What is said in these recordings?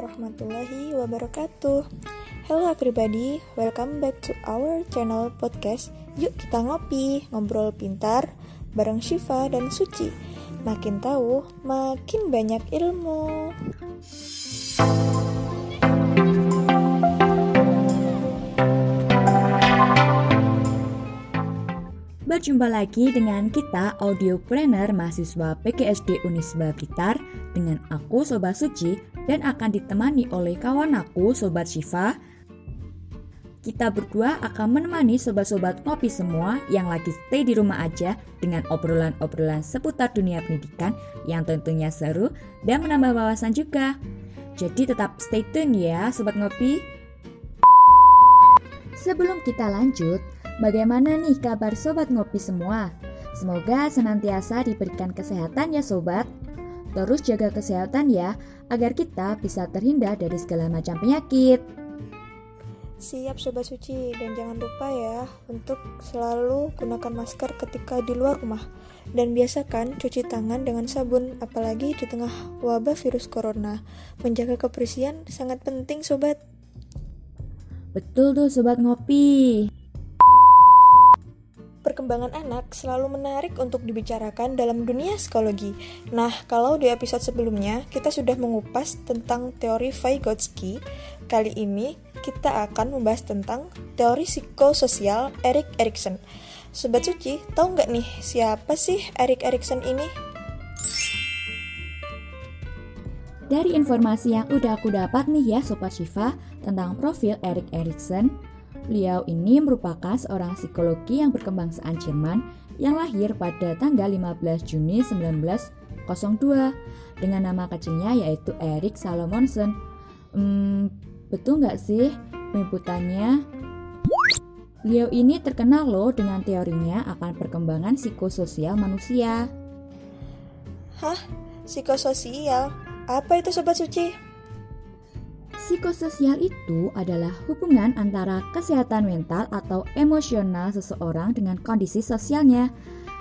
warahmatullahi wabarakatuh. Hello everybody, welcome back to our channel podcast. Yuk kita ngopi, ngobrol pintar bareng Shiva dan Suci. Makin tahu, makin banyak ilmu Berjumpa lagi dengan kita audiopreneur mahasiswa PGSD Unisba Blitar dengan aku Sobat Suci dan akan ditemani oleh kawan aku Sobat Syifa. Kita berdua akan menemani sobat-sobat ngopi semua yang lagi stay di rumah aja dengan obrolan-obrolan seputar dunia pendidikan yang tentunya seru dan menambah wawasan juga. Jadi tetap stay tune ya sobat ngopi. Sebelum kita lanjut, Bagaimana nih kabar sobat ngopi semua? Semoga senantiasa diberikan kesehatan ya sobat. Terus jaga kesehatan ya, agar kita bisa terhindar dari segala macam penyakit. Siap Sobat Suci, dan jangan lupa ya untuk selalu gunakan masker ketika di luar rumah. Dan biasakan cuci tangan dengan sabun, apalagi di tengah wabah virus corona. Menjaga kebersihan sangat penting Sobat. Betul tuh Sobat Ngopi. Perkembangan anak selalu menarik untuk dibicarakan dalam dunia psikologi. Nah, kalau di episode sebelumnya kita sudah mengupas tentang teori Vygotsky, kali ini kita akan membahas tentang teori psikososial Erik Erikson. Sobat Suci, tahu nggak nih siapa sih Erik Erikson ini? Dari informasi yang udah aku dapat nih ya Sobat Shiva tentang profil Erik Erikson, Beliau ini merupakan seorang psikologi yang berkebangsaan Jerman yang lahir pada tanggal 15 Juni 1902 dengan nama kecilnya yaitu Erik Salomonsen. Hmm, betul nggak sih penyebutannya? Beliau ini terkenal loh dengan teorinya akan perkembangan psikososial manusia. Hah? Psikososial? Apa itu Sobat Suci? Psikososial itu adalah hubungan antara kesehatan mental atau emosional seseorang dengan kondisi sosialnya.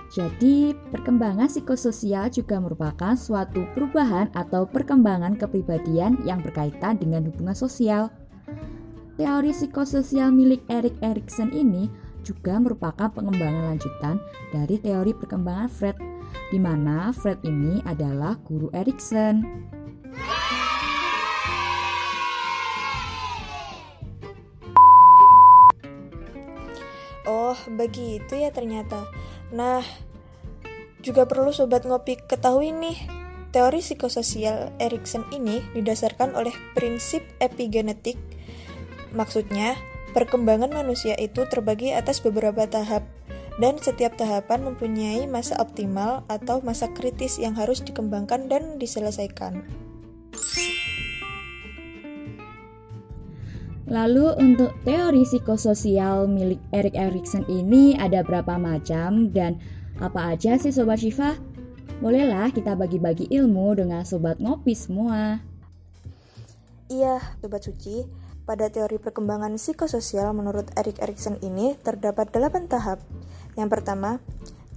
Jadi, perkembangan psikososial juga merupakan suatu perubahan atau perkembangan kepribadian yang berkaitan dengan hubungan sosial. Teori psikososial milik Erik Erikson ini juga merupakan pengembangan lanjutan dari teori perkembangan Fred, di mana Fred ini adalah guru Erikson. Oh, begitu ya ternyata. Nah, juga perlu sobat ngopi ketahui nih, teori psikososial Erikson ini didasarkan oleh prinsip epigenetik. Maksudnya, perkembangan manusia itu terbagi atas beberapa tahap dan setiap tahapan mempunyai masa optimal atau masa kritis yang harus dikembangkan dan diselesaikan. Lalu untuk teori psikososial milik Erik Erikson ini ada berapa macam dan apa aja sih Sobat Syifa? Bolehlah kita bagi-bagi ilmu dengan Sobat Ngopi semua. Iya, Sobat Suci. Pada teori perkembangan psikososial menurut Erik Erikson ini terdapat delapan tahap. Yang pertama,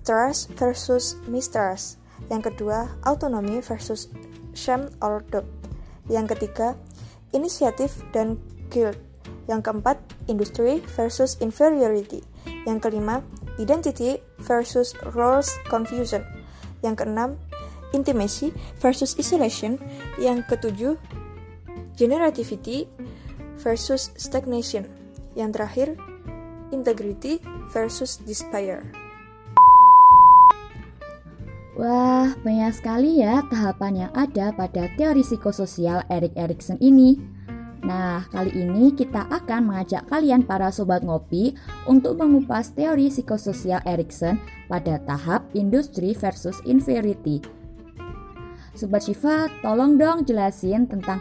trust versus mistrust. Yang kedua, autonomy versus shame or doubt. Yang ketiga, inisiatif dan guild. Yang keempat, industry versus inferiority. Yang kelima, identity versus roles confusion. Yang keenam, intimacy versus isolation. Yang ketujuh, generativity versus stagnation. Yang terakhir, integrity versus despair. Wah, banyak sekali ya tahapan yang ada pada teori psikososial Erik Erikson ini. Nah, kali ini kita akan mengajak kalian para sobat ngopi untuk mengupas teori psikososial Erikson pada tahap industri versus inferiority. Sobat Syifa, tolong dong jelasin tentang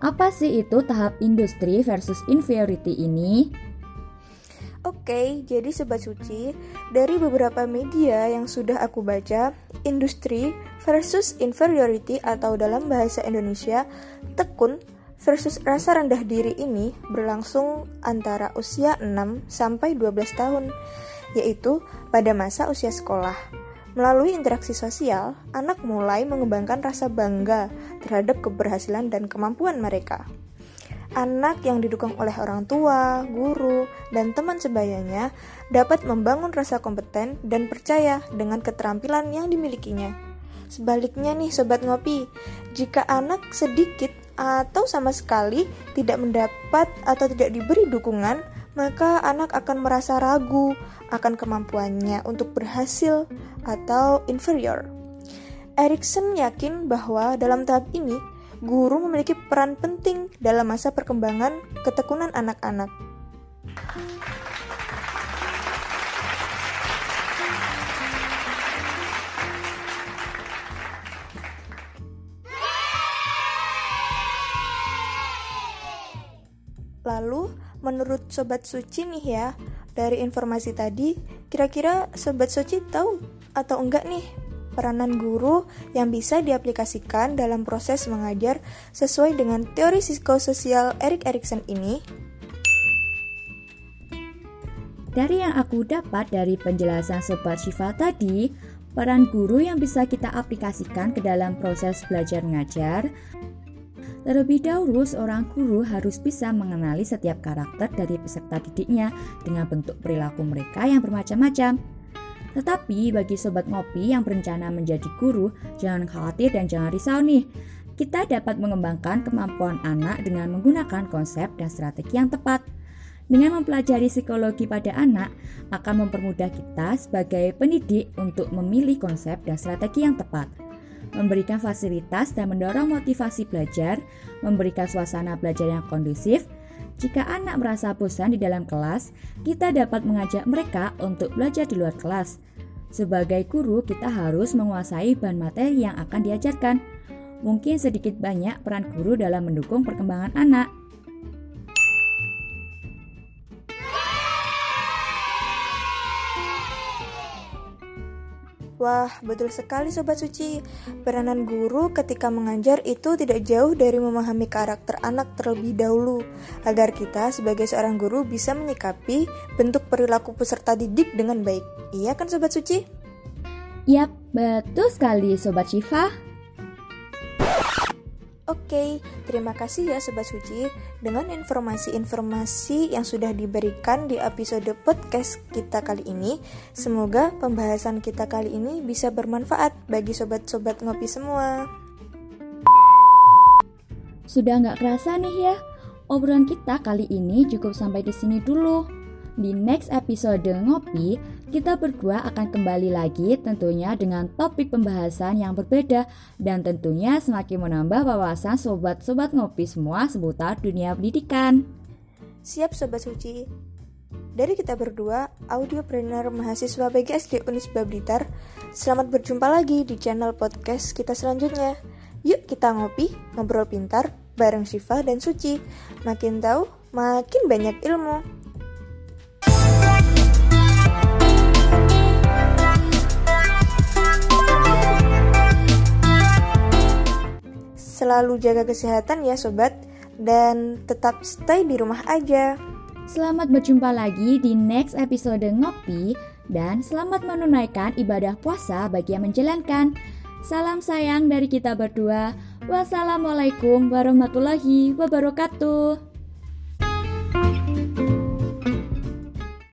apa sih itu tahap industri versus inferiority ini? Oke, jadi Sobat Suci, dari beberapa media yang sudah aku baca, industri versus inferiority atau dalam bahasa Indonesia, tekun versus rasa rendah diri ini berlangsung antara usia 6 sampai 12 tahun, yaitu pada masa usia sekolah. Melalui interaksi sosial, anak mulai mengembangkan rasa bangga terhadap keberhasilan dan kemampuan mereka. Anak yang didukung oleh orang tua, guru, dan teman sebayanya dapat membangun rasa kompeten dan percaya dengan keterampilan yang dimilikinya. Sebaliknya nih sobat ngopi, jika anak sedikit atau sama sekali tidak mendapat atau tidak diberi dukungan, maka anak akan merasa ragu akan kemampuannya untuk berhasil atau inferior. Erikson yakin bahwa dalam tahap ini, guru memiliki peran penting dalam masa perkembangan ketekunan anak-anak. Lalu, menurut Sobat Suci nih ya, dari informasi tadi, kira-kira Sobat Suci tahu atau enggak nih peranan guru yang bisa diaplikasikan dalam proses mengajar sesuai dengan teori psikososial Erik Erikson ini? Dari yang aku dapat dari penjelasan Sobat Syifa tadi, peran guru yang bisa kita aplikasikan ke dalam proses belajar mengajar Terlebih dahulu, seorang guru harus bisa mengenali setiap karakter dari peserta didiknya dengan bentuk perilaku mereka yang bermacam-macam. Tetapi bagi sobat ngopi yang berencana menjadi guru, jangan khawatir dan jangan risau nih. Kita dapat mengembangkan kemampuan anak dengan menggunakan konsep dan strategi yang tepat. Dengan mempelajari psikologi pada anak akan mempermudah kita sebagai pendidik untuk memilih konsep dan strategi yang tepat memberikan fasilitas dan mendorong motivasi belajar, memberikan suasana belajar yang kondusif. Jika anak merasa bosan di dalam kelas, kita dapat mengajak mereka untuk belajar di luar kelas. Sebagai guru, kita harus menguasai bahan materi yang akan diajarkan. Mungkin sedikit banyak peran guru dalam mendukung perkembangan anak. Wah, betul sekali Sobat Suci. Peranan guru ketika mengajar itu tidak jauh dari memahami karakter anak terlebih dahulu, agar kita sebagai seorang guru bisa menyikapi bentuk perilaku peserta didik dengan baik. Iya kan Sobat Suci? Yap, betul sekali Sobat Syifa. Oke, terima kasih ya Sobat Suci dengan informasi-informasi yang sudah diberikan di episode podcast kita kali ini. Semoga pembahasan kita kali ini bisa bermanfaat bagi sobat-sobat ngopi semua. Sudah nggak kerasa nih ya, obrolan kita kali ini cukup sampai di sini dulu. Di next episode Ngopi, kita berdua akan kembali lagi tentunya dengan topik pembahasan yang berbeda dan tentunya semakin menambah wawasan sobat-sobat ngopi semua seputar dunia pendidikan. Siap Sobat Suci. Dari kita berdua, audiopreneur mahasiswa BGSD Unisba Blitar, selamat berjumpa lagi di channel podcast kita selanjutnya. Yuk kita ngopi, ngobrol pintar, bareng Syifa dan Suci. Makin tahu, makin banyak ilmu. Selalu jaga kesehatan ya sobat dan tetap stay di rumah aja. Selamat berjumpa lagi di next episode Ngopi dan selamat menunaikan ibadah puasa bagi yang menjalankan. Salam sayang dari kita berdua. Wassalamualaikum warahmatullahi wabarakatuh.